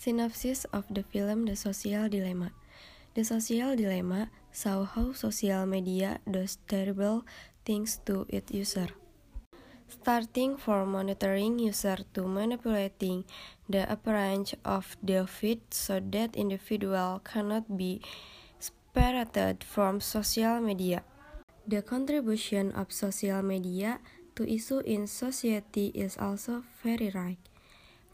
Synopsis of the film The Social Dilemma The Social Dilemma saw how social media does terrible things to its user. Starting from monitoring user to manipulating the appearance of the feed so that individual cannot be separated from social media. The contribution of social media to issue in society is also very right.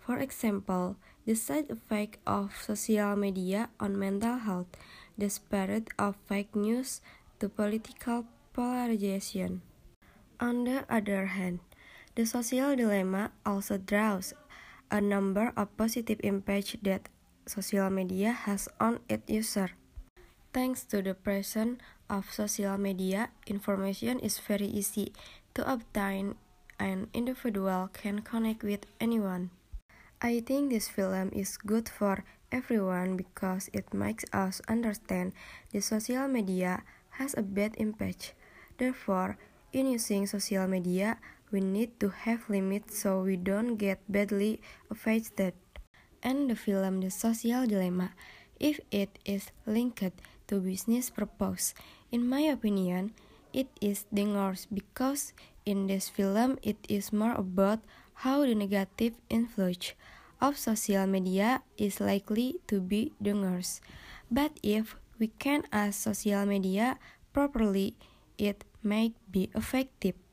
For example, the side effect of social media on mental health, the spread of fake news to political polarization. On the other hand, the social dilemma also draws a number of positive impacts that social media has on its user. Thanks to the presence of social media, information is very easy to obtain and individual can connect with anyone. I think this film is good for everyone because it makes us understand the social media has a bad impact. Therefore, in using social media, we need to have limits so we don't get badly affected. And the film The Social Dilemma, if it is linked to business purpose, in my opinion, it is dangerous because in this film it is more about how the negative influence of social media is likely to be dangerous. But if we can use social media properly, it may be effective.